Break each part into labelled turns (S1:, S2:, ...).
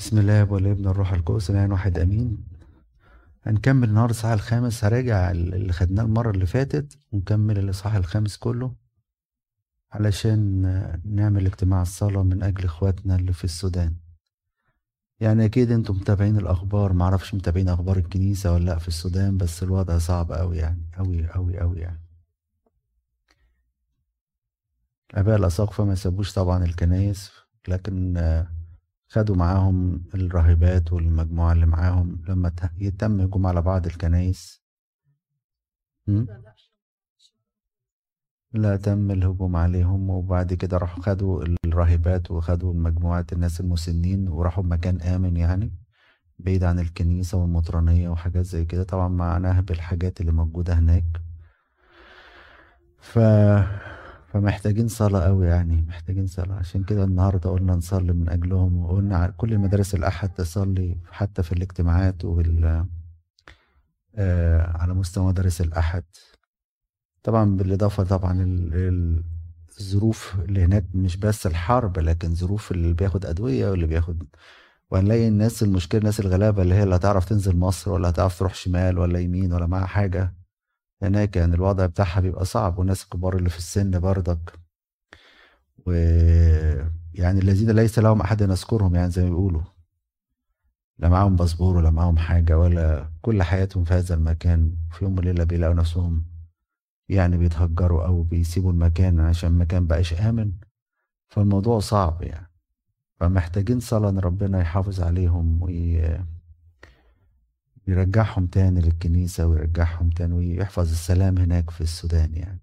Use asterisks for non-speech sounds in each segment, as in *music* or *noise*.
S1: بسم الله والابن الروح القدس الآن واحد أمين. هنكمل النهارده الصحاح الخامس هراجع اللي خدناه المرة اللي فاتت ونكمل الاصحاح الخامس كله علشان نعمل اجتماع الصلاة من أجل إخواتنا اللي في السودان. يعني أكيد أنتم متابعين الأخبار معرفش متابعين أخبار الكنيسة ولا لأ في السودان بس الوضع صعب قوي يعني قوي قوي قوي يعني. الاباء الاساقفه ما سابوش طبعا الكنايس لكن خدوا معاهم الراهبات والمجموعة اللي معاهم لما يتم هجوم على بعض الكنايس لا تم الهجوم عليهم وبعد كده راحوا خدوا الراهبات وخدوا مجموعات الناس المسنين وراحوا بمكان آمن يعني بعيد عن الكنيسة والمطرانية وحاجات زي كده. طبعا مع نهب الحاجات اللي موجودة هناك. ف فمحتاجين صلاة قوي يعني محتاجين صلاة. عشان كده النهاردة قلنا نصلي من أجلهم وقلنا كل المدارس الأحد تصلي حتى في الاجتماعات وال آه على مستوى مدارس الأحد. طبعا بالإضافة طبعا الظروف اللي هناك مش بس الحرب لكن ظروف اللي بياخد أدوية واللي بياخد وهنلاقي الناس المشكلة الناس الغلابة اللي هي لا تعرف تنزل مصر ولا هتعرف تروح شمال ولا يمين ولا معاها حاجة. هناك يعني الوضع بتاعها بيبقى صعب والناس الكبار اللي في السن برضك. ويعني الذين ليس لهم أحد يذكرهم يعني زي ما بيقولوا. لا معاهم باسبور ولا معاهم حاجة ولا كل حياتهم في هذا المكان. في يوم وليلة بيلاقوا نفسهم يعني بيتهجروا أو بيسيبوا المكان عشان المكان بقاش آمن. فالموضوع صعب يعني. فمحتاجين صلاة إن ربنا يحافظ عليهم وي... يرجعهم تاني للكنيسة ويرجعهم تاني ويحفظ السلام هناك في السودان يعني.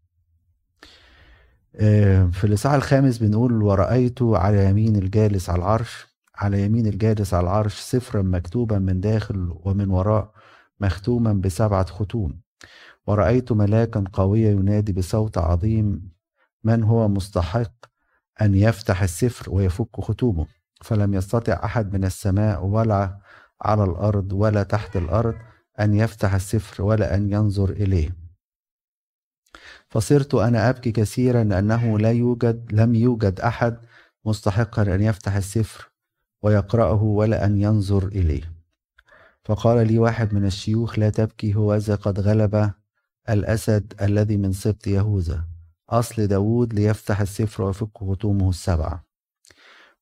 S1: آه، في الإصحاح الخامس بنقول ورأيت على يمين الجالس على العرش على يمين الجالس على العرش سفرا مكتوبا من داخل ومن وراء مختوما بسبعة ختوم. ورأيت ملاكا قويا ينادي بصوت عظيم من هو مستحق أن يفتح السفر ويفك ختومه؟ فلم يستطع أحد من السماء ولا على الأرض ولا تحت الأرض أن يفتح السفر ولا أن ينظر إليه. فصرت أنا أبكي كثيرا لأنه لا يوجد لم يوجد أحد مستحقا أن يفتح السفر ويقرأه ولا أن ينظر إليه. فقال لي واحد من الشيوخ لا تبكي هو إذا قد غلب الأسد الذي من سبط يهوذا. أصل داود ليفتح السفر ويفك ختومه السبعة.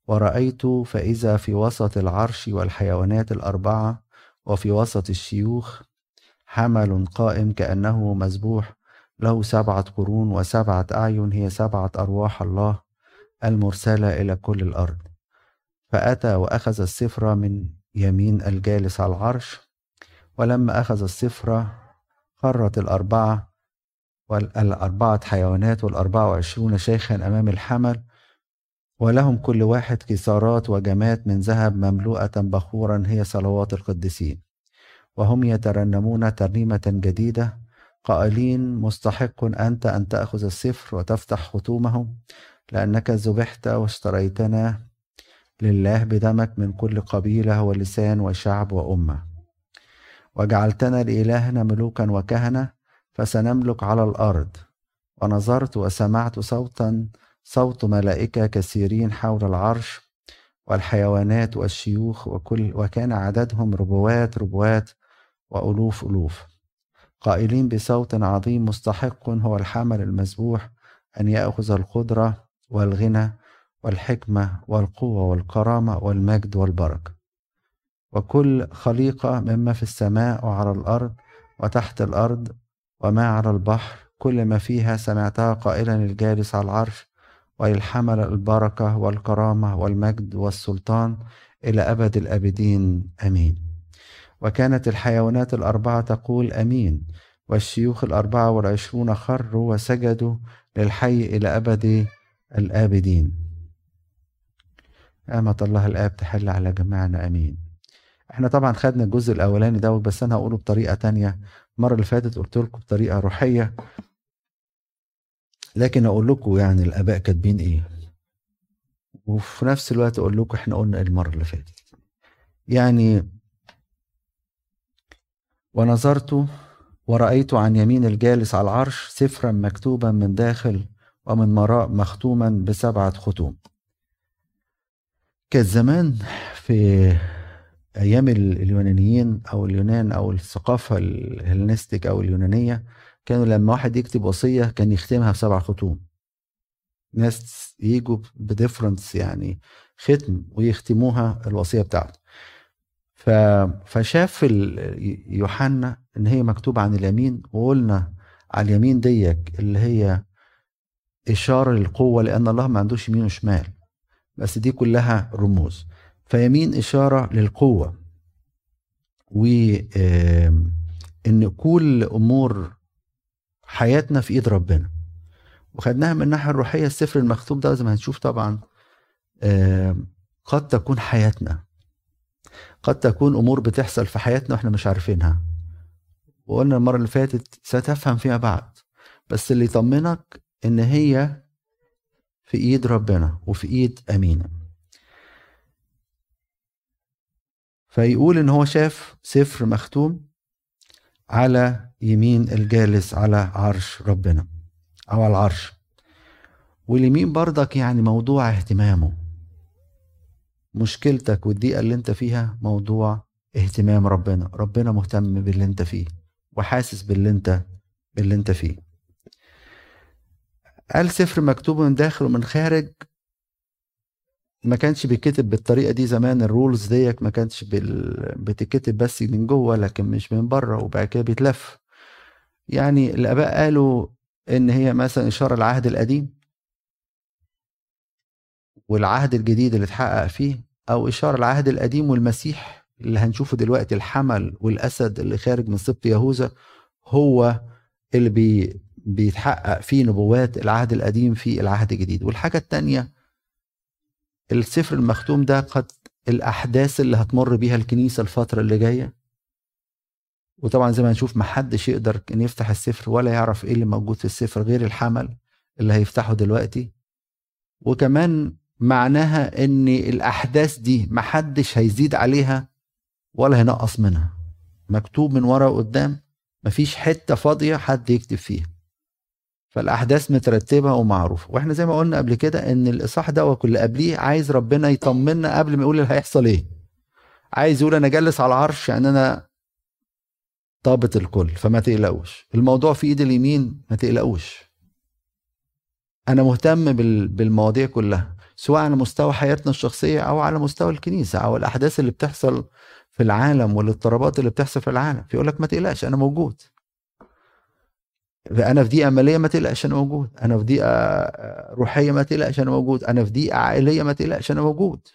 S1: ورأيت فإذا في وسط العرش والحيوانات الأربعة وفي وسط الشيوخ حمل قائم كأنه مذبوح له سبعة قرون وسبعة أعين هي سبعة أرواح الله المرسلة إلى كل الأرض. فأتى وأخذ السفرة من يمين الجالس على العرش ولما أخذ السفرة خرت الأربعة والأربعة حيوانات والأربعة وعشرون شيخا أمام الحمل ولهم كل واحد كسارات وجمات من ذهب مملوءة بخورا هي صلوات القديسين. وهم يترنمون ترنيمة جديدة قائلين مستحق أنت أن تأخذ السفر وتفتح ختومه لأنك ذبحت واشتريتنا لله بدمك من كل قبيلة ولسان وشعب وأمة. وجعلتنا لإلهنا ملوكا وكهنة فسنملك على الأرض. ونظرت وسمعت صوتا صوت ملائكة كثيرين حول العرش والحيوانات والشيوخ وكل وكان عددهم ربوات ربوات وألوف ألوف. قائلين بصوت عظيم مستحق هو الحمل المذبوح أن يأخذ القدرة والغنى والحكمة والقوة والكرامة والمجد والبركة. وكل خليقة مما في السماء وعلى الأرض وتحت الأرض وما على البحر كل ما فيها سمعتها قائلا الجالس على العرش ويلحمل البركة والكرامة والمجد والسلطان إلى أبد الآبدين. آمين. وكانت الحيوانات الأربعة تقول أمين والشيوخ الأربعة والعشرون خروا وسجدوا للحي إلى أبد الآبدين. آمة الله الآب تحل على جميعنا. أمين. إحنا طبعا خدنا الجزء الأولاني ده بس أنا هقوله بطريقة تانية. المرة اللي فاتت قلت لكم بطريقة روحية. لكن أقول لكم يعني الآباء كاتبين إيه؟ وفي نفس الوقت أقول لكم إحنا قلنا المرة اللي فاتت. يعني ونظرت ورأيت عن يمين الجالس على العرش سفرا مكتوبا من داخل ومن وراء مختوما بسبعة ختوم. كان زمان في أيام اليونانيين أو اليونان أو الثقافة الهلنستيك أو اليونانية كانوا لما واحد يكتب وصية كان يختمها بسبع ختوم ناس يجوا بديفرنس يعني ختم ويختموها الوصية بتاعته. ف... فشاف يوحنا إن هي مكتوب عن اليمين وقلنا على اليمين ديك اللي هي إشارة للقوة لأن الله ما عندوش يمين وشمال. بس دي كلها رموز. فيمين إشارة للقوة. و إن كل أمور حياتنا في إيد ربنا. وخدناها من الناحية الروحية السفر المختوم ده زي ما هنشوف طبعا قد تكون حياتنا. قد تكون أمور بتحصل في حياتنا وإحنا مش عارفينها. وقلنا المرة اللي فاتت ستفهم فيما بعد. بس اللي يطمنك إن هي في إيد ربنا وفي إيد أمينة. فيقول إن هو شاف سفر مختوم على يمين الجالس على عرش ربنا أو على العرش. واليمين برضك يعني موضوع اهتمامه. مشكلتك والضيقة اللي انت فيها موضوع اهتمام ربنا. ربنا مهتم باللي انت فيه وحاسس باللي انت باللي انت فيه. قال سفر مكتوب من داخل ومن خارج ما كانش بيتكتب بالطريقة دي زمان. الرولز ديك ما كانش بال... بتتكتب بس من جوه لكن مش من بره وبعد كده بيتلف. يعني الآباء قالوا إن هي مثلا إشارة العهد القديم. والعهد الجديد اللي اتحقق فيه أو إشارة العهد القديم والمسيح اللي هنشوفه دلوقتي الحمل والأسد اللي خارج من سبط يهوذا هو اللي بي بيتحقق فيه نبوات العهد القديم في العهد الجديد. والحاجة الثانية السفر المختوم ده قد الأحداث اللي هتمر بيها الكنيسة الفترة اللي جاية. وطبعا زي ما هنشوف محدش يقدر إن يفتح السفر ولا يعرف إيه اللي موجود في السفر غير الحمل اللي هيفتحه دلوقتي. وكمان معناها إن الأحداث دي محدش هيزيد عليها ولا هينقص منها. مكتوب من ورا وقدام مفيش حتة فاضية حد يكتب فيها. فالأحداث مترتبة ومعروفة. وإحنا زي ما قلنا قبل كده إن الإصحاح ده واللي قبليه عايز ربنا يطمنا قبل ما يقول اللي هيحصل إيه. عايز يقول أنا جالس على العرش يعني أنا ضابط الكل فما تقلقوش. الموضوع في ايد اليمين ما تقلقوش. أنا مهتم بالمواضيع كلها سواء على مستوى حياتنا الشخصية أو على مستوى الكنيسة أو الأحداث اللي بتحصل في العالم والاضطرابات اللي بتحصل في العالم. فيقول لك ما تقلقش أنا موجود. أنا في دقيقه مالية ما تقلقش أنا موجود. أنا في دقيقه روحية ما تقلقش أنا موجود. أنا في دقيقه عائلية ما تقلقش أنا موجود.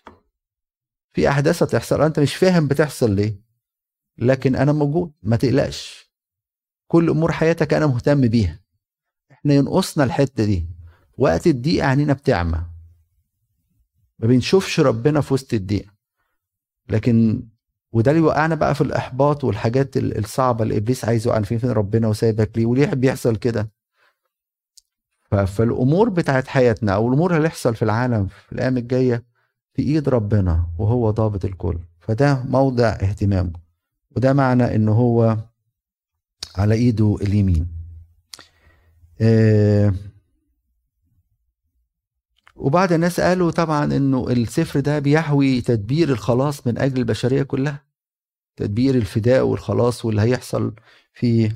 S1: في أحداث هتحصل أنت مش فاهم بتحصل ليه. لكن أنا موجود ما تقلقش. كل أمور حياتك أنا مهتم بيها. إحنا ينقصنا الحتة دي. وقت الضيقة عينينا بتعمى. ما بنشوفش ربنا في وسط الضيقة. لكن وده اللي وقعنا بقى في الإحباط والحاجات الصعبة اللي إبليس عايز يوقعنا فين فين ربنا وسايبك ليه وليه بيحصل كده. فالأمور بتاعت حياتنا أو الأمور اللي هتحصل في العالم في الأيام الجاية في إيد ربنا وهو ضابط الكل. فده موضع اهتمامه. وده معنى إن هو على إيده اليمين. آه وبعض الناس قالوا طبعا إنه السفر ده بيحوي تدبير الخلاص من أجل البشرية كلها تدبير الفداء والخلاص واللي هيحصل في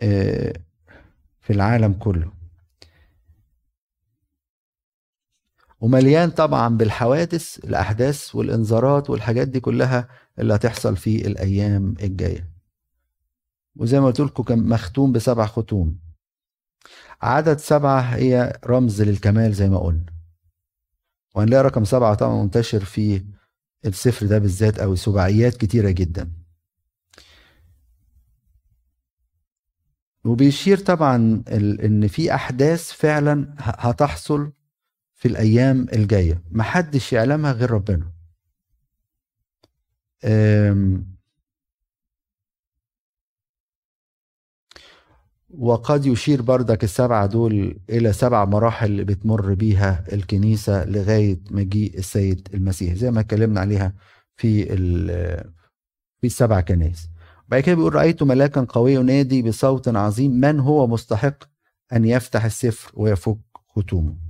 S1: آه، في العالم كله. ومليان طبعا بالحوادث الأحداث والإنذارات والحاجات دي كلها اللي هتحصل في الأيام الجاية. وزي ما قلت لكم كان مختوم بسبع ختوم. عدد سبعة هي رمز للكمال زي ما قلنا. وهنلاقي رقم سبعة طبعا منتشر في السفر ده بالذات أو سباعيات كتيرة جدا. وبيشير طبعا إن في أحداث فعلا هتحصل في الأيام الجاية. محدش يعلمها غير ربنا. وقد يشير بردك السبعة دول إلى سبع مراحل بتمر بيها الكنيسة لغاية مجيء السيد المسيح زي ما اتكلمنا عليها في في السبع كنائس. بعد كده بيقول رأيت ملاكا قوي ينادي بصوت عظيم من هو مستحق أن يفتح السفر ويفك ختومه؟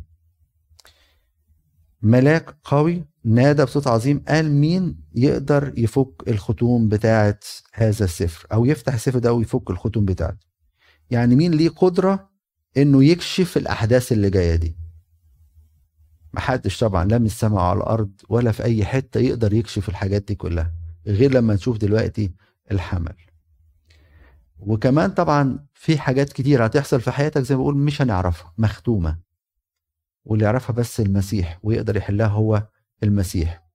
S1: ملاك قوي نادى بصوت عظيم قال مين يقدر يفك الختوم بتاعه هذا السفر أو يفتح السفر ده ويفك الختوم بتاعته؟ يعني مين ليه قدرة إنه يكشف الأحداث اللي جاية دي؟ محدش طبعا لا من السماء على الأرض ولا في أي حتة يقدر يكشف الحاجات دي كلها غير لما نشوف دلوقتي الحمل. وكمان طبعا في حاجات كتير هتحصل في حياتك زي ما بقول مش هنعرفها مختومة. واللي يعرفها بس المسيح ويقدر يحلها هو المسيح.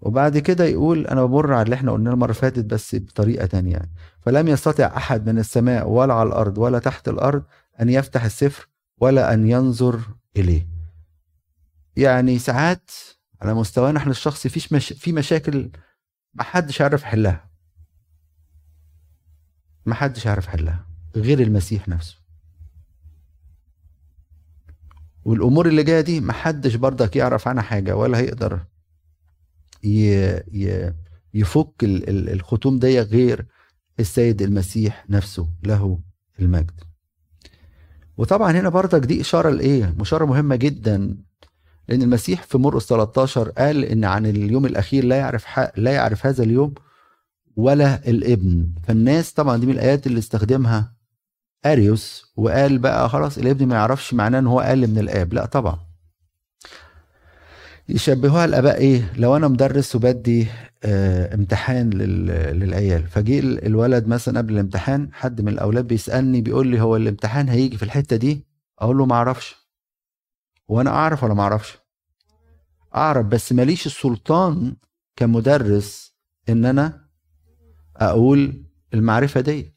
S1: وبعد كده يقول أنا بمر على اللي إحنا قلناه المرة اللي فاتت بس بطريقة تانية. يعني فلم يستطع أحد من السماء ولا على الأرض ولا تحت الأرض أن يفتح السفر ولا أن ينظر إليه. يعني ساعات على مستوانا إحنا الشخصي فيش مش... في مشاكل ما حدش عارف يحلها. ما حدش عارف يحلها غير المسيح نفسه. والأمور اللي جاية دي ما حدش برضك يعرف عنها حاجة ولا هيقدر يفك الختوم دي غير السيد المسيح نفسه له المجد. وطبعا هنا برضك دي إشارة لإيه؟ اشاره مهمة جدا لأن المسيح في مرقس 13 قال إن عن اليوم الأخير لا يعرف لا يعرف هذا اليوم ولا الإبن. فالناس طبعا دي من الآيات اللي استخدمها أريوس وقال بقى خلاص الابن ما يعرفش معناه إن هو أقل من الآب. لا طبعا. يشبهوها الأباء إيه؟ لو أنا مدرس وبدي آه امتحان للعيال فجي الولد مثلا قبل الامتحان حد من الأولاد بيسألني بيقول لي هو الامتحان هيجي في الحتة دي؟ أقول له ما أعرفش. وأنا أعرف ولا ما أعرفش؟ أعرف بس ماليش السلطان كمدرس إن أنا أقول المعرفة دي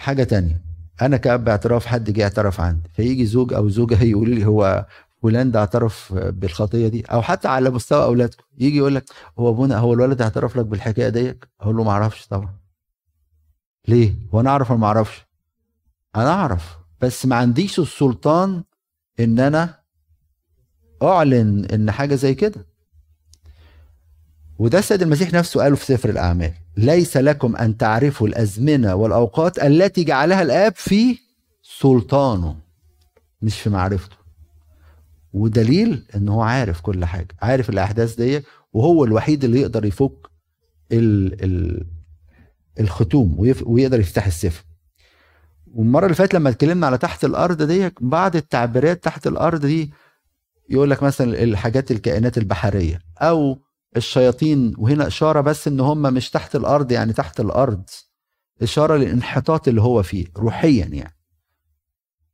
S1: حاجة تانية. أنا كأب اعتراف حد جه اعترف عندي. فيجي زوج أو زوجة يقول لي هو فلان ده اعترف بالخطية دي أو حتى على مستوى أولادكم. يجي يقول لك هو أبونا هو الولد اعترف لك بالحكاية ديت؟ أقول له ما أعرفش طبعا. ليه؟ هو أنا أعرف ولا ما أعرفش؟ أنا أعرف بس ما عنديش السلطان إن أنا أعلن إن حاجة زي كده. وده السيد المسيح نفسه قاله في سفر الأعمال. ليس لكم أن تعرفوا الأزمنة والأوقات التي جعلها الآب في سلطانه مش في معرفته. ودليل إن هو عارف كل حاجة عارف الأحداث دي وهو الوحيد اللي يقدر يفك ال ال الختوم ويقدر يفتح السفر والمرة اللي فاتت لما اتكلمنا على تحت الأرض دي بعض التعبيرات تحت الأرض دي يقول لك مثلا الحاجات الكائنات البحرية أو الشياطين وهنا إشارة بس إن هم مش تحت الأرض يعني تحت الأرض. إشارة للانحطاط اللي هو فيه روحيا يعني.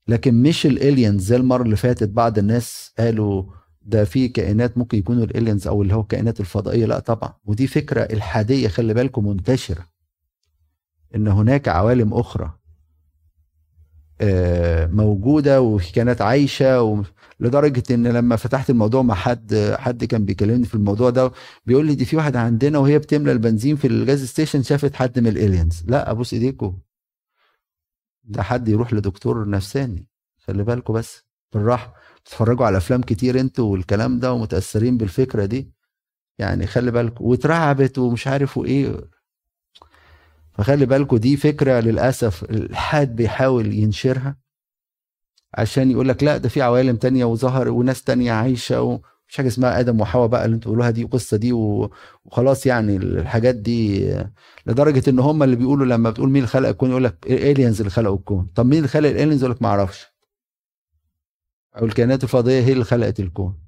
S1: لكن مش ال aliens زي المرة اللي فاتت بعض الناس قالوا ده في كائنات ممكن يكونوا ال aliens أو اللي هو الكائنات الفضائية. لا طبعا. ودي فكرة إلحادية خلي بالكم منتشرة. إن هناك عوالم أخرى موجودة وكانت عايشة لدرجة إن لما فتحت الموضوع مع حد حد كان بيكلمني في الموضوع ده بيقول لي دي في واحدة عندنا وهي بتملى البنزين في ال gas station شافت حد من ال aliens لا أبوس ايديكم ده حد يروح لدكتور نفساني. خلي بالكم بس بالراحة. بتتفرجوا على أفلام كتير أنتوا والكلام ده ومتأثرين بالفكرة دي؟ يعني خلي بالكم واترعبت ومش عارف وإيه. فخلي بالكم دي فكرة للأسف الحاد بيحاول ينشرها عشان يقول لك لا ده في عوالم تانية وظهر وناس تانية عايشة ومش حاجة اسمها آدم وحواء بقى اللي أنتوا بتقولوها دي وقصه دي وخلاص يعني الحاجات دي لدرجة إن هم اللي بيقولوا لما بتقول مين خلق الكون يقول لك الالينز اللي خلقوا الكون. طب مين اللي خلق الالينز يقول لك ما أعرفش. أو الكائنات الفضائية هي اللي خلقت الكون.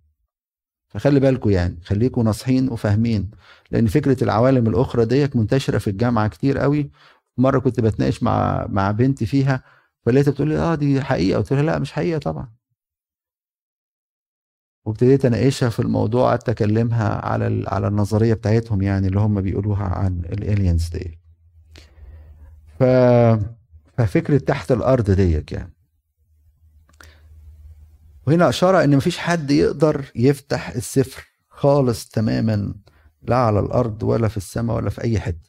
S1: فخلي بالكم يعني خليكم ناصحين وفاهمين لأن فكرة العوالم الأخرى ديت منتشرة في الجامعة كتير قوي. مرة كنت بتناقش مع مع بنتي فيها فلقيتها بتقول لي آه دي حقيقة قلت لها لا مش حقيقة طبعا. وابتديت أناقشها في الموضوع قعدت أكلمها على على النظرية بتاعتهم يعني اللي هم بيقولوها عن الالينز دي ف ففكرة تحت الأرض ديت يعني. وهنا إشارة إن مفيش حد يقدر يفتح السفر خالص تماما لا على الأرض ولا في السماء ولا في أي حتة.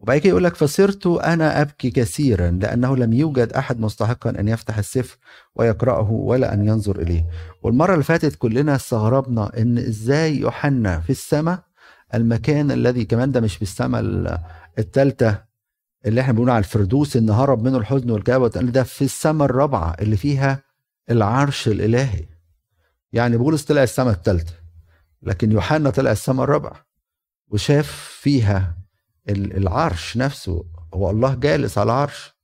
S1: وبعد كده يقول لك فصرت أنا أبكي كثيرا لأنه لم يوجد أحد مستحقا أن يفتح السفر ويقرأه ولا أن ينظر إليه. والمرة اللي فاتت كلنا استغربنا إن إزاي يوحنا في السماء المكان الذي كمان ده مش في السماء الثالثه اللي إحنا بنقول على الفردوس إن هرب منه الحزن والكآبة ده في السماء الرابعة اللي فيها العرش الإلهي. يعني بولس طلع السماء الثالثه لكن يوحنا طلع السماء الرابعه وشاف فيها العرش نفسه. هو الله جالس على العرش.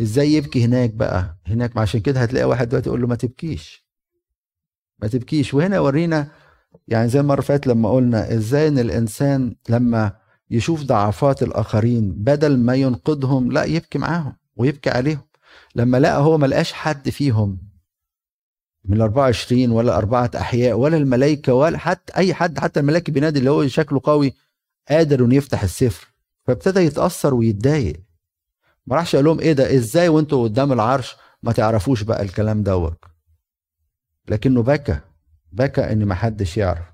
S1: إزاي يبكي هناك بقى؟ هناك عشان كده هتلاقي واحد دلوقتي يقول له ما تبكيش. ما تبكيش. وهنا يورينا يعني زي المرة فاتت لما قلنا إزاي إن الإنسان لما يشوف ضعفات الآخرين بدل ما ينقذهم لا يبكي معاهم ويبكي عليهم. لما لقى هو ما لقاش حد فيهم من ال 24 ولا أربعة أحياء ولا الملائكة ولا حتى أي حد حتى الملائكة بينادي اللي هو شكله قوي قادر إنه يفتح السفر. فابتدى يتأثر ويتضايق. ما راحش قال لهم إيه ده؟ إزاي وأنتوا قدام العرش ما تعرفوش بقى الكلام دوت؟ لكنه بكى بكى إن ما حدش يعرف.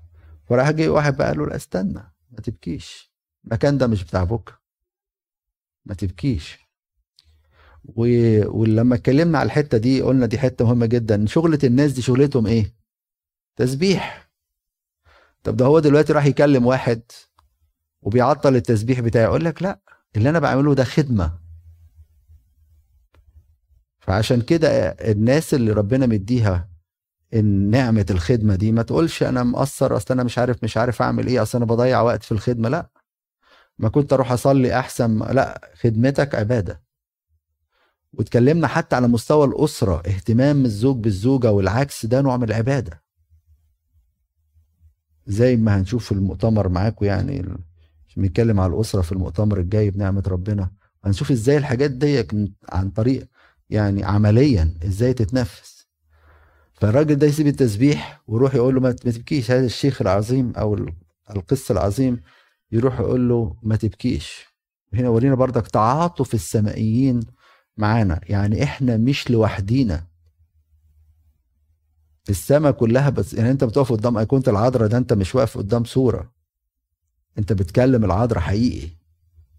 S1: فراح جه واحد بقى قال له لا استنى ما تبكيش. المكان ده مش بتاع بكرة. ما تبكيش. و... ولما اتكلمنا على الحتة دي قلنا دي حتة مهمة جدا. شغلة الناس دي شغلتهم إيه؟ تسبيح. طب ده هو دلوقتي راح يكلم واحد وبيعطل التسبيح بتاعه يقول لك لا اللي أنا بعمله ده خدمة. فعشان كده الناس اللي ربنا مديها نعمة الخدمة دي ما تقولش أنا مقصر أصل أنا مش عارف مش عارف أعمل إيه أصل أنا بضيع وقت في الخدمة لا. ما كنت أروح أصلي أحسن لا خدمتك عبادة. واتكلمنا حتى على مستوى الأسرة اهتمام الزوج بالزوجة والعكس ده نوع من العبادة. زي ما هنشوف في المؤتمر معاكم يعني بنتكلم على الأسرة في المؤتمر الجاي بنعمة ربنا. هنشوف إزاي الحاجات دي عن طريق يعني عمليا إزاي تتنفس. فالراجل ده يسيب التسبيح ويروح يقول له ما تبكيش هذا الشيخ العظيم أو القس العظيم يروح يقول له ما تبكيش. هنا ورينا بردك تعاطف السمائيين معانا. يعني إحنا مش لوحدينا. السماء كلها بس يعني أنت بتقف قدام أيقونة العذراء ده أنت مش واقف قدام صورة. أنت بتكلم العذراء حقيقي.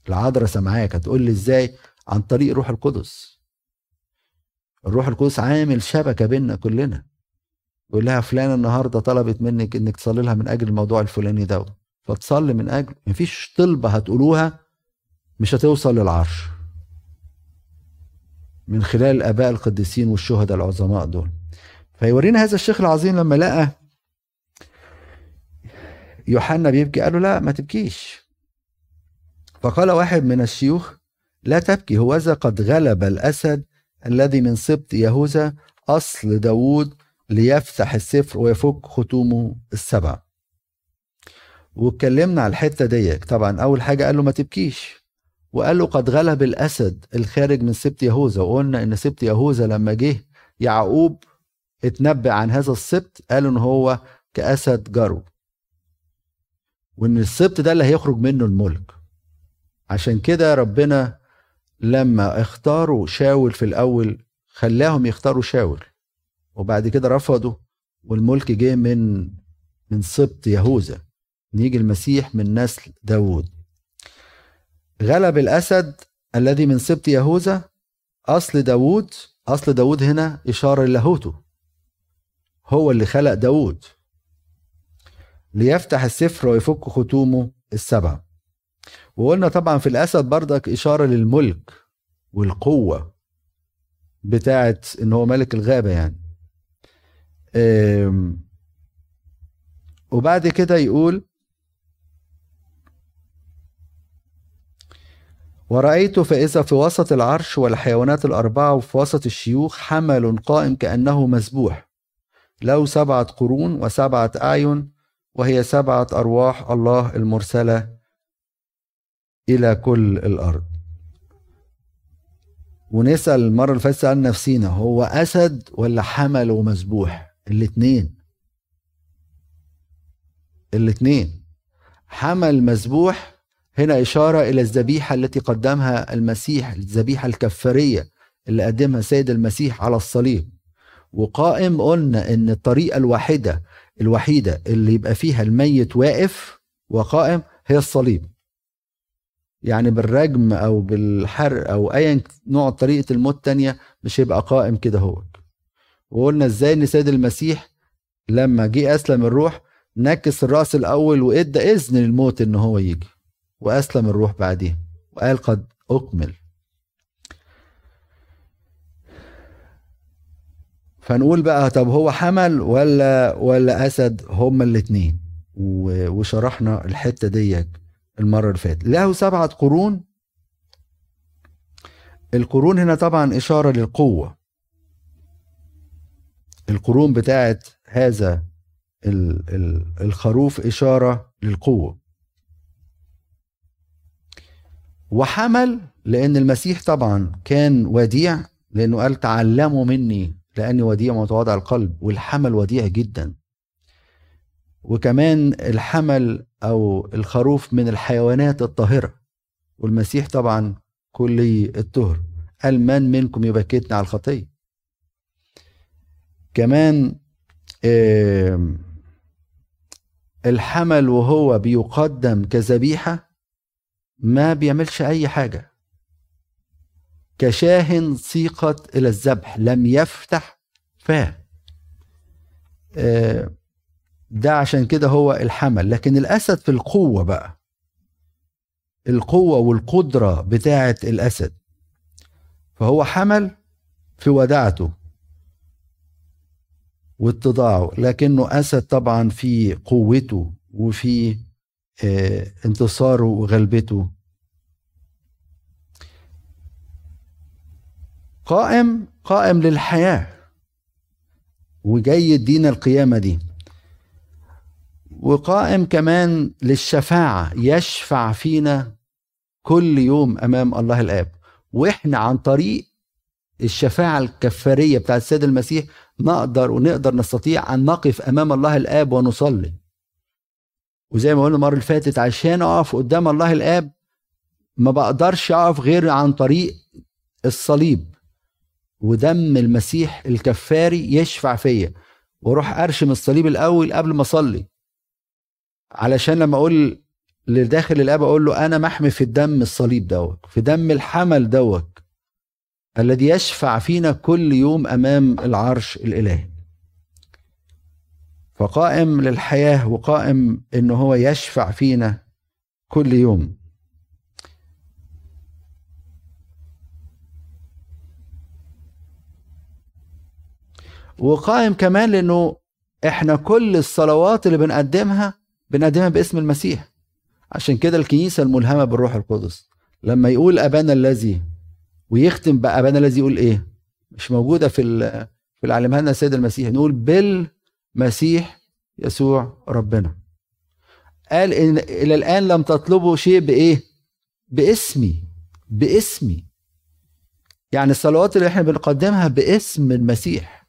S1: العذراء سامعاك هتقول لي إزاي؟ عن طريق روح القدس. الروح القدس عامل شبكة بيننا كلنا. يقول لها فلانة النهارده طلبت منك إنك تصلي لها من أجل الموضوع الفلاني ده فتصلي من أجل مفيش طلبة هتقولوها مش هتوصل للعرش. من خلال الاباء القديسين والشهداء العظماء دول. فيورينا هذا الشيخ العظيم لما لقى يوحنا بيبكي قال له لا ما تبكيش. فقال واحد من الشيوخ لا تبكي هوذا قد غلب الأسد الذي من سبط يهوذا أصل داوود ليفتح السفر ويفك ختومه السبع. واتكلمنا على الحتة ديك طبعا أول حاجة قال له ما تبكيش. وقال له قد غلب الأسد الخارج من سبط يهوذا وقلنا إن سبط يهوذا لما جه يعقوب اتنبأ عن هذا السبط قالوا إن هو كأسد جرو وإن السبط ده اللي هيخرج منه الملك. عشان كده ربنا لما اختاروا شاول في الأول خلاهم يختاروا شاول. وبعد كده رفضوا والملك جه من من سبط يهوذا. نيجي المسيح من نسل داوود. غلب الأسد الذي من سبط يهوذا. أصل داوود أصل داوود هنا إشارة للاهوته هو اللي خلق داوود. ليفتح السفر ويفك ختومه السبع. وقلنا طبعا في الأسد بردك إشارة للملك والقوة بتاعت إن هو ملك الغابة يعني. وبعد كده يقول ورأيت فإذا في وسط العرش والحيوانات الأربعة وفي وسط الشيوخ حمل قائم كأنه مذبوح. له سبعة قرون وسبعة أعين وهي سبعة أرواح الله المرسلة إلى كل الأرض. ونسأل المرة اللي فاتت سألنا نفسينا هو أسد ولا حمل ومذبوح؟ الاتنين. الاتنين. حمل مذبوح هنا إشارة إلى الذبيحة التي قدمها المسيح الذبيحة الكفارية اللي قدمها سيد المسيح على الصليب. وقائم قلنا إن الطريقة الواحدة الوحيدة اللي يبقى فيها الميت واقف وقائم هي الصليب. يعني بالرجم أو بالحرق أو أيا نوع طريقة الموت تانية مش هيبقى قائم كده هو. وقلنا إزاي إن سيد المسيح لما جه أسلم الروح نكس الرأس الأول وإدى إذن للموت إن هو يجي. وأسلم الروح بعديه وقال قد أكمل. فنقول بقى طب هو حمل ولا ولا أسد؟ هما الاثنين وشرحنا الحتة دي المرة اللي فاتت. له سبعة قرون. القرون هنا طبعا إشارة للقوة. القرون بتاعت هذا الخروف إشارة للقوة. وحمل لأن المسيح طبعا كان وديع لأنه قال تعلموا مني لأني وديع متواضع القلب والحمل وديع جدا. وكمان الحمل أو الخروف من الحيوانات الطاهرة. والمسيح طبعا كلي الطهر. قال من منكم يبكتنا على الخطية. كمان الحمل وهو بيقدم كذبيحة ما بيعملش أي حاجة. كشاه سيقت إلى الذبح لم يفتح فاه. آه، ده عشان كده هو الحمل. لكن الأسد في القوة بقى القوة والقدرة بتاعه الأسد فهو حمل في وداعته واتضاعه. لكنه أسد طبعا في قوته وفي انتصاره وغلبته. قائم قائم للحياة وجاي يدينا القيامة دي. وقائم كمان للشفاعة يشفع فينا كل يوم أمام الله الآب. وإحنا عن طريق الشفاعة الكفارية بتاعت السيد المسيح نقدر ونقدر نستطيع أن نقف أمام الله الآب ونصلي. وزي ما قلنا المرة اللي فاتت عشان أقف قدام الله الآب ما بقدرش أقف غير عن طريق الصليب ودم المسيح الكفاري يشفع فيا. وأروح أرشم الصليب الأول قبل ما أصلي علشان لما أقول لداخل الآب أقول له أنا محمي في الدم الصليب دوت في دم الحمل دوت الذي يشفع فينا كل يوم أمام العرش الإلهي. فقائم للحياة وقائم ان هو يشفع فينا كل يوم. وقائم كمان لأنه إحنا كل الصلوات اللي بنقدمها بنقدمها باسم المسيح. عشان كده الكنيسة الملهمة بالروح القدس. لما يقول أبانا الذي ويختم بقى ابانا الذي يقول إيه؟ مش موجودة في في اللي علمها لنا السيد المسيح. نقول بالمسيح يسوع ربنا. قال إن إلى الآن لم تطلبوا شيء بإيه؟ باسمي باسمي. يعني الصلوات اللي إحنا بنقدمها باسم المسيح.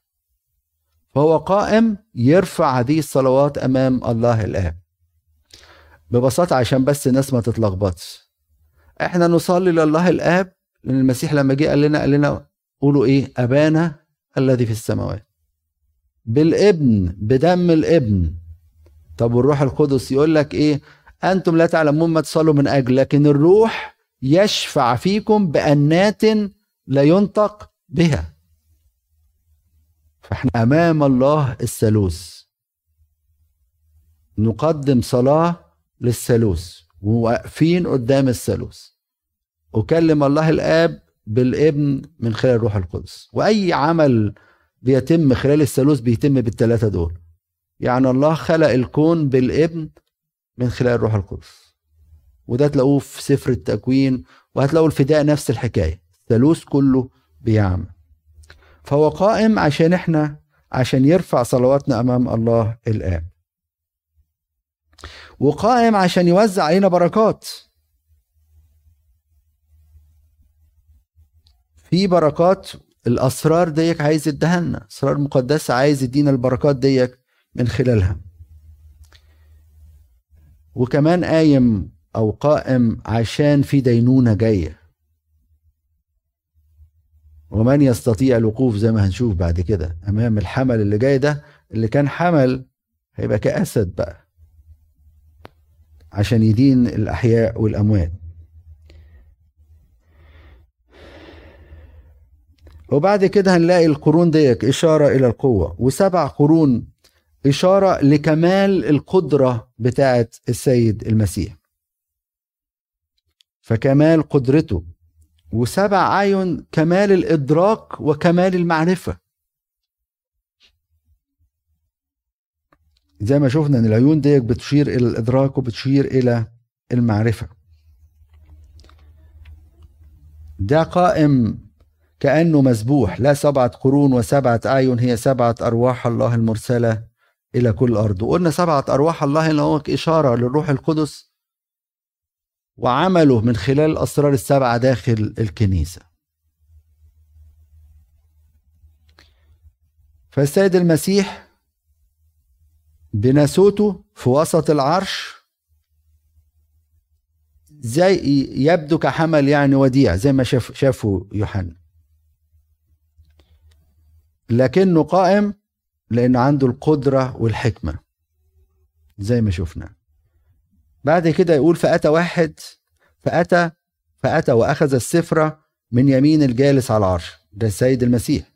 S1: فهو قائم يرفع هذه الصلوات أمام الله الاب ببساطة عشان بس الناس ما تتلخبطش. إحنا نصلي لله الآب لأن المسيح لما جه قال لنا قال لنا قولوا إيه؟ أبانا الذي في السماوات. بالابن بدم الابن. طب والروح القدس يقول لك إيه؟ أنتم لا تعلمون ما تصلوا من أجل لكن الروح يشفع فيكم بأنات لا ينطق بها. فإحنا أمام الله الثالوث. نقدم صلاة للثالوث وواقفين قدام الثالوث. أكلم الله الآب بالابن من خلال الروح القدس. وأي عمل بيتم خلال الثالوث بيتم بالثلاثة دول. يعني الله خلق الكون بالابن من خلال الروح القدس. وده تلاقوه في سفر التكوين وهتلاقوا الفداء نفس الحكاية. الثالوث كله بيعمل. فهو قائم عشان إحنا عشان يرفع صلواتنا أمام الله الاب وقائم عشان يوزع علينا بركات. في بركات الأسرار ديك عايز يديها لنا. أسرار مقدسة عايز يدينا البركات ديك من خلالها. وكمان قايم أو قائم عشان في دينونة جاية. ومن يستطيع الوقوف زي ما هنشوف بعد كده. أمام الحمل اللي جاي ده اللي كان حمل هيبقى كأسد بقى. عشان يدين الأحياء والأموات. وبعد كده هنلاقي القرون ديك إشارة إلى القوة وسبع قرون إشارة لكمال القدرة بتاعة السيد المسيح. فكمال قدرته وسبع عين كمال الإدراك وكمال المعرفة. زي ما شفنا إن العيون ديك بتشير إلى الإدراك وبتشير إلى المعرفة. ده قائم كأنه مسبوح لا سبعة قرون وسبعة أعين هي سبعة أرواح الله المرسلة إلى كل الأرض وقلنا سبعة أرواح الله اللي هو إشارة للروح القدس وعمله من خلال الاسرار السبعة داخل الكنيسة. فالسيد المسيح بناسوته في وسط العرش زي يبدو كحمل يعني وديع زي ما شاف شافه يوحنا. لكنه قائم لأنه عنده القدرة والحكمة زي ما شفنا. بعد كده يقول فأتى واحد فأتى فأتى وأخذ السفرة من يمين الجالس على العرش ده السيد المسيح.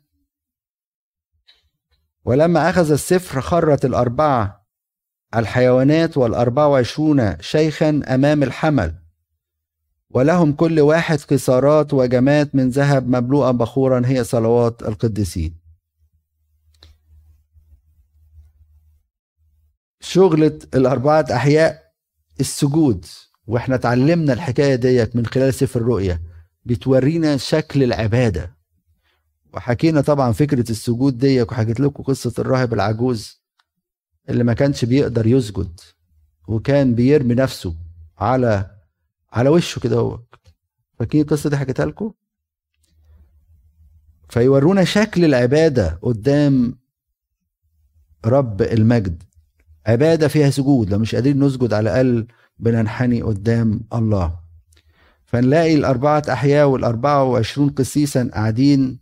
S1: ولما أخذ السفر خرت الأربعة الحيوانات والأربعة وعشرون شيخا أمام الحمل ولهم كل واحد قصارات وجمات من ذهب مملوءة بخورا هي صلوات القديسين. شغلة الأربعة أحياء السجود وإحنا اتعلمنا الحكاية ديت من خلال سفر الرؤية بتورينا شكل العبادة. وحكينا طبعا فكرة السجود دي وحكيت لكم قصة الراهب العجوز اللي ما كانش بيقدر يسجد وكان بيرمي نفسه على على وشه كده هو. فاكرين القصة دي حكيتها لكم؟ فيورونا شكل العبادة قدام رب المجد. عبادة فيها سجود لو مش قادرين نسجد على الأقل بننحني قدام الله. فنلاقي الأربعة أحياء والأربعة وعشرون قسيسا قاعدين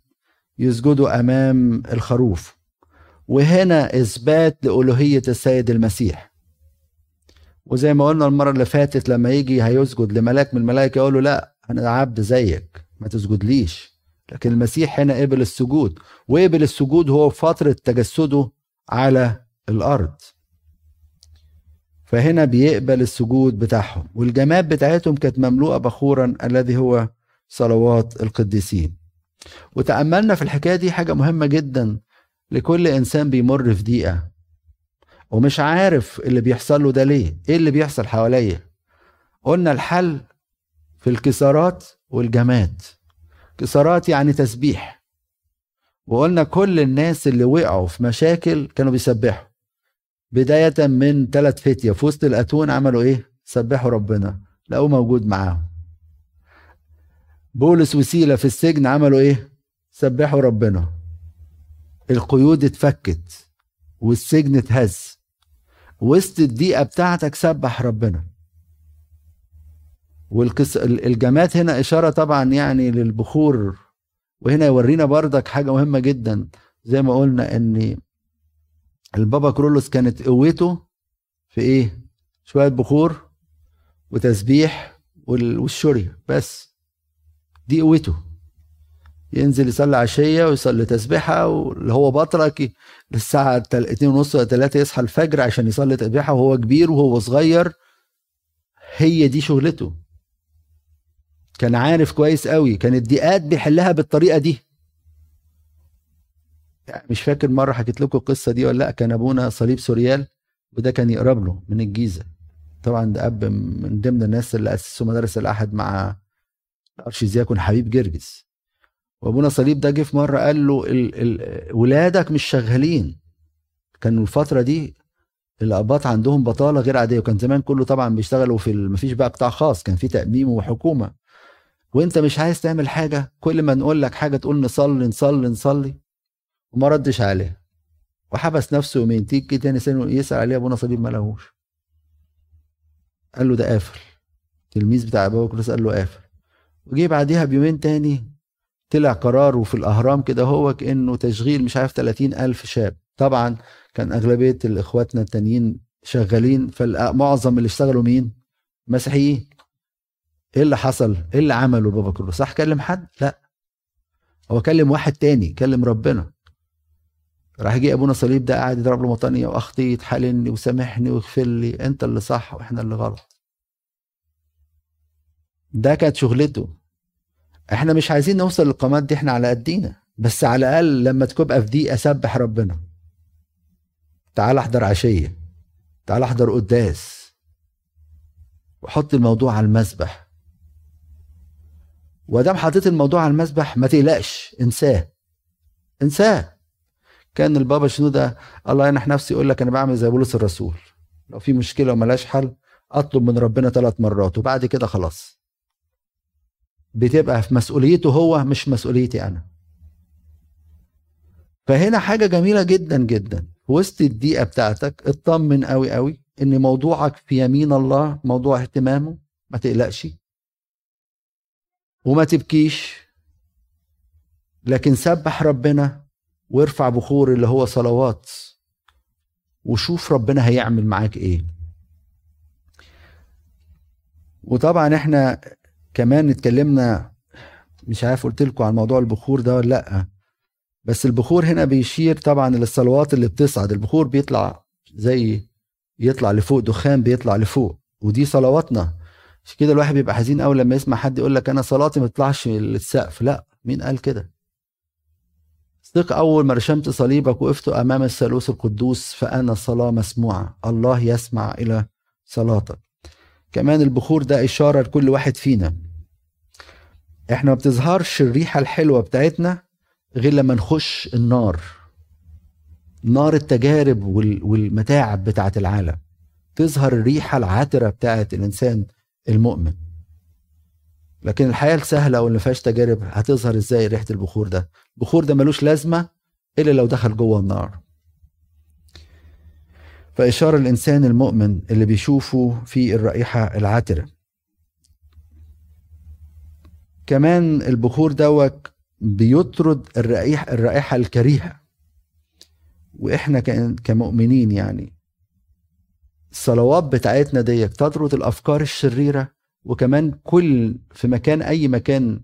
S1: يسجدوا أمام الخروف. وهنا إثبات لألوهية السيد المسيح. وزي ما قلنا المرة اللي فاتت لما يجي هيسجد لملاك من الملائكة يقول له لا أنا عبد زيك ما تسجدليش. لكن المسيح هنا قبل السجود وقبل السجود هو فترة تجسده على الأرض. فهنا بيقبل السجود بتاعهم والجماد بتاعتهم كانت مملوءة بخورا الذي هو صلوات القديسين. وتأملنا في الحكاية دي حاجة مهمة جدا لكل إنسان بيمر في دقيقة ومش عارف اللي بيحصل له ده ليه إيه اللي بيحصل حواليا قلنا الحل في الكسارات والجماد. كسارات يعني تسبيح. وقلنا كل الناس اللي وقعوا في مشاكل كانوا بيسبحوا. بداية من ثلاث فتية في وسط الأتون عملوا إيه؟ سبحوا ربنا. لقوه موجود معاهم. بولس وسيلة في السجن عملوا إيه؟ سبحوا ربنا. القيود اتفكت والسجن اتهز. وسط الدقيقة بتاعتك سبح ربنا. والقص الجماد هنا إشارة طبعا يعني للبخور. وهنا يورينا بردك حاجة مهمة جدا. زي ما قلنا إن البابا كرولوس كانت قوته في إيه؟ شوية بخور وتسبيح والشريه بس. دي قوته. ينزل يصلي عشية ويصلي تسبيحة واللي هو بطرك للساعة اتنين ونص ولا تلاتة يصحى الفجر عشان يصلي تسبيحة وهو كبير وهو صغير. هي دي شغلته. كان عارف كويس قوي. كان الضيقات بيحلها بالطريقة دي. مش فاكر مرة حكيت لكم القصة دي ولا لأ. كان أبونا صليب سوريال وده كان يقرب له من الجيزة. طبعا ده أب من ضمن الناس اللي أسسوا مدارس الأحد مع الأرشيدياكون حبيب جرجس. وأبونا صليب ده جه في مرة قال له ال ال ولادك مش شغالين. كانوا الفترة دي الأقباط عندهم بطالة غير عادية وكان زمان كله طبعا بيشتغلوا في مفيش بقى قطاع خاص كان في تأميم وحكومة. وأنت مش عايز تعمل حاجة؟ كل ما نقول لك حاجة تقول نصلي نصلي نصلي. وما ردش عليها. وحبس نفسه يومين تيجي تاني سنه يسأل عليه أبونا صليب ما لهوش. قال له ده قافل. التلميذ بتاع ابو بكر قال له قافل. وجي بعديها بيومين تاني طلع قرار وفي الأهرام كده هو كأنه تشغيل مش عارف 30 ألف شاب. طبعا كان أغلبية الإخواتنا التانيين شغالين فمعظم اللي اشتغلوا مين؟ مسيحيين. إيه اللي حصل؟ إيه اللي عمله بابا كله صح كلم حد؟ لا. هو كلم واحد تاني كلم ربنا. راح جه أبونا صليب ده قاعد يضرب له مطانية واخطيت حللني وسامحني واغفر لي أنت اللي صح وإحنا اللي غلط. ده كانت شغلته. إحنا مش عايزين نوصل للقامات دي إحنا على قدينا. بس على الأقل لما تبقى في دي اسبح ربنا. تعال أحضر عشية. تعال أحضر قداس. وحط الموضوع على المسبح. ودام حطيت الموضوع على المسبح ما تقلقش انساه. انساه. كان البابا شنودة الله ينح نفسي يقول لك أنا بعمل زي بولس الرسول. لو في مشكلة وملاش حل أطلب من ربنا ثلاث مرات وبعد كده خلاص. بتبقى في مسؤوليته هو مش مسؤوليتي أنا. فهنا حاجة جميلة جدا جدا. في وسط الدقيقة بتاعتك اطمن قوي قوي إن موضوعك في يمين الله موضوع اهتمامه ما تقلقش. وما تبكيش. لكن سبح ربنا وارفع بخور اللي هو صلوات. وشوف ربنا هيعمل معاك إيه. وطبعا إحنا كمان اتكلمنا مش عارف قلت لكم عن موضوع البخور ده ولا لأ بس البخور هنا بيشير طبعا للصلوات اللي بتصعد. البخور بيطلع زي يطلع لفوق دخان بيطلع لفوق ودي صلواتنا. مش كده الواحد بيبقى حزين قوي لما يسمع حد يقول لك أنا صلاتي ما تطلعش للسقف. لأ مين قال كده؟ ثق أول ما رشمت صليبك وقفت أمام الثالوث القدوس فأنا صلاه مسموعة. الله يسمع إلى صلاتك. كمان البخور ده إشارة لكل واحد فينا. إحنا ما بتظهرش الريحة الحلوة بتاعتنا غير لما نخش النار. نار التجارب والمتاعب بتاعت العالم. تظهر الريحة العاتره بتاعت الإنسان المؤمن. لكن الحياة السهلة واللي فيهاش تجارب هتظهر إزاي ريحة البخور ده؟ البخور ده ملوش لازمة إلا لو دخل جوه النار. فإشارة الإنسان المؤمن اللي بيشوفه في الرائحة العاترة. كمان البخور دوت بيطرد الرائحة الرائحة الكريهة. وإحنا كمؤمنين يعني الصلوات بتاعتنا ديت تطرد الأفكار الشريرة وكمان كل في مكان أي مكان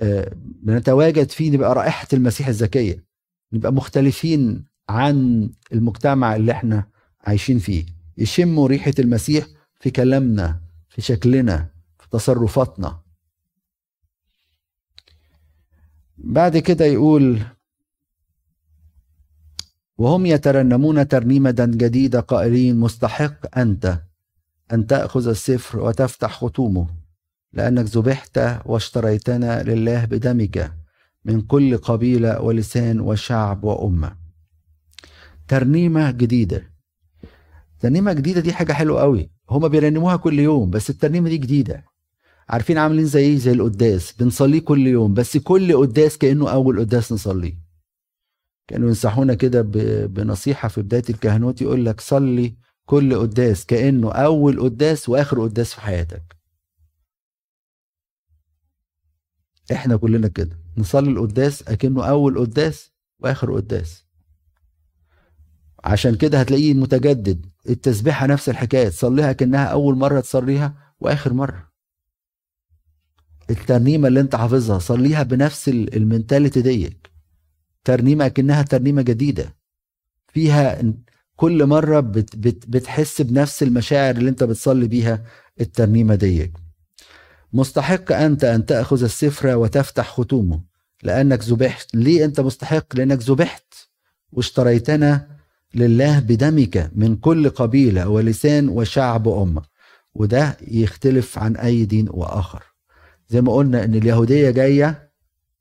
S1: آه، بنتواجد فيه نبقى رائحة المسيح الزكية. نبقى مختلفين عن المجتمع اللي إحنا عايشين فيه. يشموا ريحة المسيح في كلامنا في شكلنا في تصرفاتنا. بعد كده يقول وهم يترنمون ترنيمة جديدة قائلين مستحق أنت أن تأخذ السفر وتفتح ختومه لأنك ذبحت واشتريتنا لله بدمك من كل قبيلة ولسان وشعب وأمة. ترنيمة جديدة. ترنيمة جديدة دي حاجة حلوة قوي. هما بيرنموها كل يوم بس الترنيمة دي جديدة. عارفين عاملين زي إيه؟ زي القداس. بنصليه كل يوم بس كل قداس كأنه أول قداس نصليه. كانوا ينصحونا كده بنصيحة في بداية الكهنوت يقول لك صلي كل قداس كأنه أول قداس وآخر قداس في حياتك. إحنا كلنا كده. نصلي القداس أكنه أول قداس وآخر قداس. عشان كده هتلاقيه متجدد. التسبيحة نفس الحكاية. تصليها كأنها أول مرة تصليها وآخر مرة. الترنيمة اللي أنت حافظها صليها بنفس المنتاليتي ديك. ترنيمة كأنها ترنيمة جديدة. فيها كل مرة بت بت بتحس بنفس المشاعر اللي انت بتصلي بيها الترنيمة ديك مستحق أنت أن تأخذ السفر وتفتح ختومه لأنك ذبحت. ليه أنت مستحق؟ لأنك ذبحت واشتريتنا لله بدمك من كل قبيلة ولسان وشعب وأمة وده يختلف عن أي دين وآخر. زي ما قلنا إن اليهودية جاية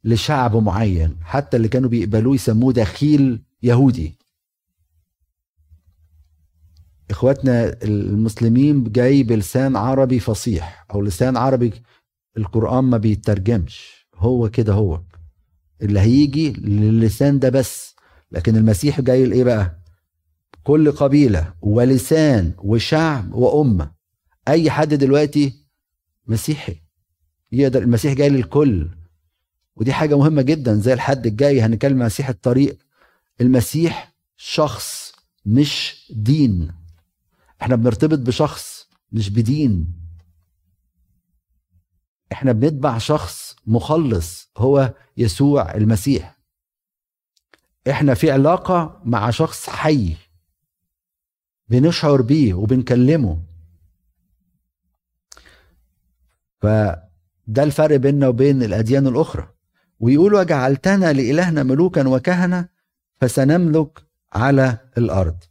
S1: لشعب معين. حتى اللي كانوا بيقبلوه يسموه دخيل يهودي. إخواتنا المسلمين جاي بلسان عربي فصيح أو لسان عربي القرآن ما بيترجمش. هو كده هو. اللي هيجي للسان ده بس. لكن المسيح جاي لإيه بقى؟ كل قبيلة ولسان وشعب وأمة. أي حد دلوقتي مسيحي يقدر المسيح جاي للكل. ودي حاجة مهمة جدا. زي الحد الجاي هنتكلم عن مسيح الطريق. المسيح شخص مش دين. إحنا بنرتبط بشخص مش بدين. إحنا بنتبع شخص مخلص هو يسوع المسيح. إحنا في علاقة مع شخص حي بنشعر بيه وبنكلمه. فده الفرق بيننا وبين الأديان الأخرى. ويقول وجعلتنا لإلهنا ملوكا وكهنة فسنملك على الأرض.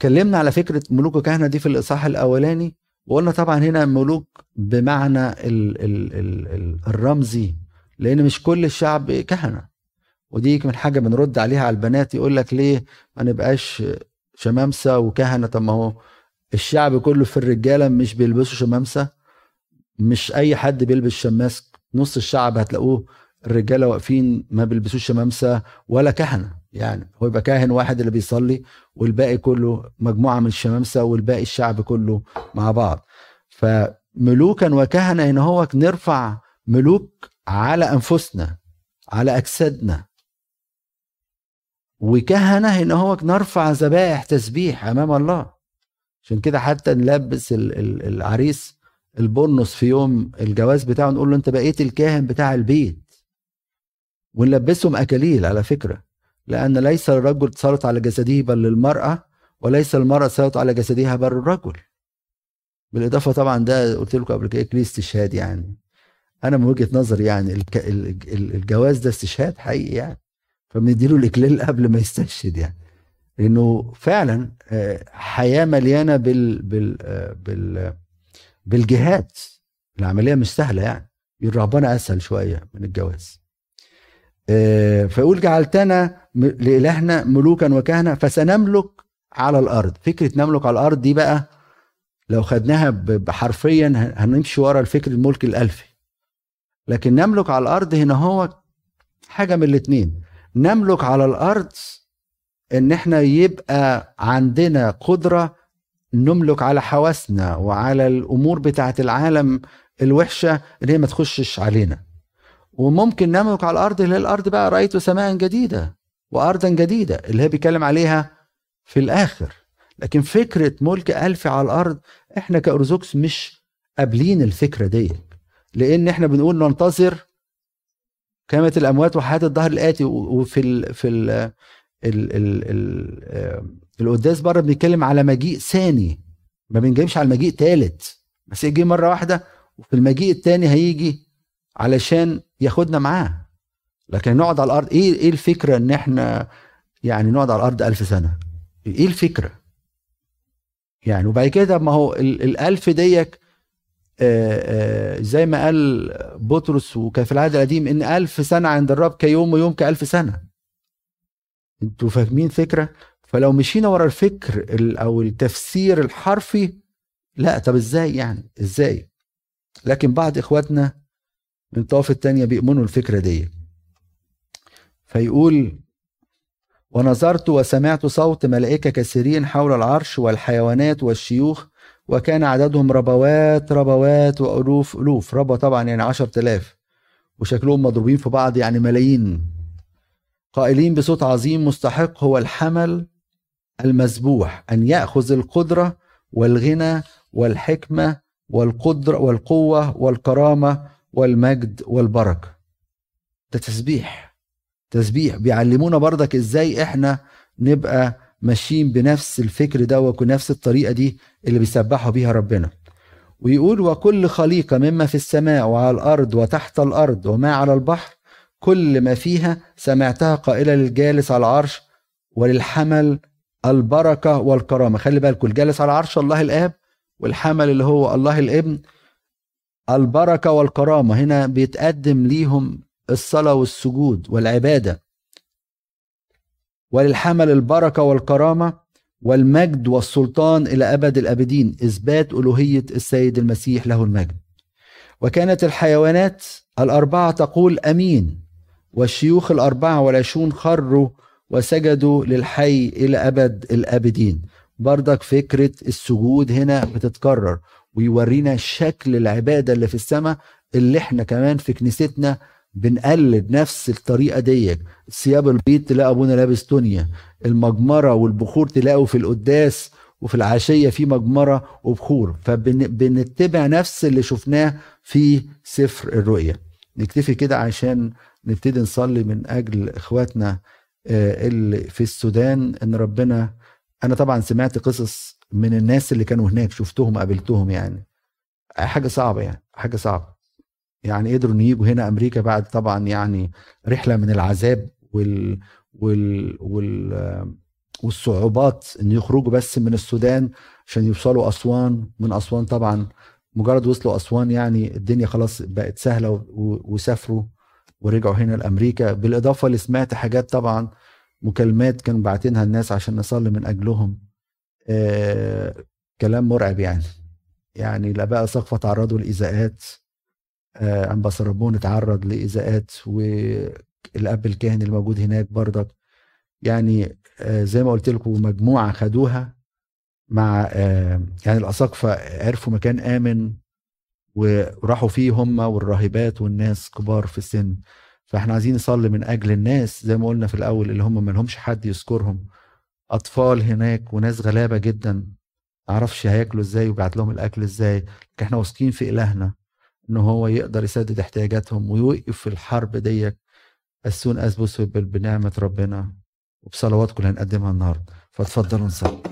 S1: اتكلمنا على فكرة ملوك وكهنه دي في الإصحاح الأولاني وقلنا طبعا هنا ملوك بمعنى ال ال ال ال الرمزي لأن مش كل الشعب كهنة. ودي من حاجة بنرد عليها على البنات يقول لك ليه ما نبقاش شمامسة وكهنة؟ طب ما هو الشعب كله في الرجالة مش بيلبسوا شمامسة مش أي حد بيلبس شماس نص الشعب هتلاقوه الرجالة واقفين ما بيلبسوش شمامسة ولا كهنة. يعني هو يبقى كاهن واحد اللي بيصلي والباقي كله مجموعة من الشمامسة والباقي الشعب كله مع بعض. فملوكا وكهنة هنا هو نرفع ملوك على أنفسنا على أجسادنا. وكهنة هنا هو نرفع ذبائح تسبيح أمام الله. عشان كده حتى نلبس العريس البونص في يوم الجواز بتاعه نقول له أنت بقيت الكاهن بتاع البيت. ونلبسهم أكاليل على فكرة. لأن ليس الرجل تسلط على جسده بل للمراه وليس المرأة تسلط على جسدها بل الرجل. بالإضافة طبعا ده قلت لكم قبل كده كليه استشهاد يعني. أنا من وجهة نظري يعني الجواز ده استشهاد حقيقي يعني. فبنديله الإكليل *laughs* قبل ما يستشهد يعني. لأنه فعلا آه، حياة مليانة بال بال آه، بال بالجهاد. العملية مش سهلة يعني. الرهبنه أسهل شوية من الجواز. فيقول جعلتنا لإلهنا ملوكا وكهنة فسنملك على الأرض. فكرة نملك على الأرض دي بقى لو خدناها حرفيا هنمشي ورا الفكر الملك الألفي. لكن نملك على الأرض هنا هو حاجة من الاثنين نملك على الأرض إن إحنا يبقى عندنا قدرة نملك على حواسنا وعلى الأمور بتاعة العالم الوحشة اللي هي ما تخشش علينا. وممكن نملك على الأرض اللي هي الأرض بقى رأيت سماء جديدة وأرضا جديدة اللي هي بيتكلم عليها في الآخر. لكن فكرة ملك ألفي على الأرض إحنا كأرثوذكس مش قابلين الفكرة دي. لأن إحنا بنقول ننتظر قيامة الأموات وحياة الدهر الآتي وفي ال في ال ال ال ال القداس بره بنتكلم على مجيء ثاني. ما بنجيبش على المجيء ثالث. بس يجي مرة واحدة وفي المجيء الثاني هيجي علشان ياخدنا معاه. لكن نقعد على الأرض إيه إيه الفكرة إن إحنا يعني نقعد على الأرض ألف سنة؟ إيه الفكرة؟ يعني وبعد كده ما هو الألف ديك آه، آه، زي ما قال بطرس وكان في العهد القديم إن ألف سنة عند الرب كيوم ويوم كألف سنة. أنتوا فاهمين فكرة فلو مشينا ورا الفكر أو التفسير الحرفي لا طب إزاي يعني؟ إزاي؟ لكن بعض إخواتنا من الطوائف التانية بيؤمنوا الفكرة دي. فيقول ونظرت وسمعت صوت ملائكة كثيرين حول العرش والحيوانات والشيوخ وكان عددهم ربوات ربوات وألوف ألوف. ربا طبعا يعني عشر تلاف وشكلهم مضروبين في بعض يعني ملايين. قائلين بصوت عظيم مستحق هو الحمل المذبوح أن يأخذ القدرة والغنى والحكمة والقدرة والقوة والكرامة والمجد والبركة. ده تسبيح. تسبيح. بيعلمونا برضك إزاي إحنا نبقى ماشيين بنفس الفكر ده ونفس الطريقة دي اللي بيسبحوا بيها ربنا. ويقول وكل خليقة مما في السماء وعلى الأرض وتحت الأرض وما على البحر كل ما فيها سمعتها قائلة للجالس على العرش وللحمل البركة والكرامة. خلي بالكم الجالس على عرش الله الآب والحمل اللي هو الله الابن البركة والكرامة. هنا بيتقدم ليهم الصلاة والسجود والعبادة. وللحمل البركة والكرامة والمجد والسلطان إلى أبد الأبدين إثبات ألوهية السيد المسيح له المجد. وكانت الحيوانات الأربعة تقول أمين والشيوخ الأربعة والعشرون خروا وسجدوا للحي إلى أبد الأبدين. بردك فكرة السجود هنا بتتكرر. ويورينا شكل العبادة اللي في السماء اللي إحنا كمان في كنيستنا بنقلد نفس الطريقة دي ثياب البيت تلاقي أبونا لابس تونيا المجمرة والبخور تلاقوا في القداس وفي العشية في مجمرة وبخور. فبنتبع نفس اللي شفناه في سفر الرؤيا نكتفي كده عشان نبتدي نصلي من أجل إخواتنا آه، اللي في السودان إن ربنا أنا طبعا سمعت قصص من الناس اللي كانوا هناك شفتهم قابلتهم يعني. حاجة صعبة يعني حاجة صعبة. يعني قدروا إن يجوا هنا أمريكا بعد طبعا يعني رحلة من العذاب وال وال وال والصعوبات إن يخرجوا بس من السودان عشان يوصلوا أسوان. من أسوان طبعا مجرد وصلوا أسوان يعني الدنيا خلاص بقت سهلة وسافروا ورجعوا هنا لأمريكا. بالإضافة اللي سمعت حاجات طبعا مكالمات كانوا باعتينها الناس عشان نصلي من أجلهم. آه كلام مرعب يعني. يعني الاباء سقفه تعرضوا لايذاءات آه امبا اتعرض لايذاءات والأب الكاهن الموجود هناك برضك. يعني آه زي ما قلت لكم مجموعة خدوها مع آه يعني الاساقفه عرفوا مكان آمن وراحوا فيه هم والراهبات والناس كبار في السن. فإحنا عايزين نصلي من أجل الناس زي ما قلنا في الأول اللي هم ما لهمش حد يذكرهم. أطفال هناك وناس غلابة جدا معرفش هياكلوا إزاي وبعت لهم الأكل إزاي لكن إحنا واثقين في إلهنا إن هو يقدر يسدد احتياجاتهم ويوقف الحرب ديت السون as بنعمة ربنا وبصلواتكم اللي هنقدمها النهارده. فاتفضلوا نصلي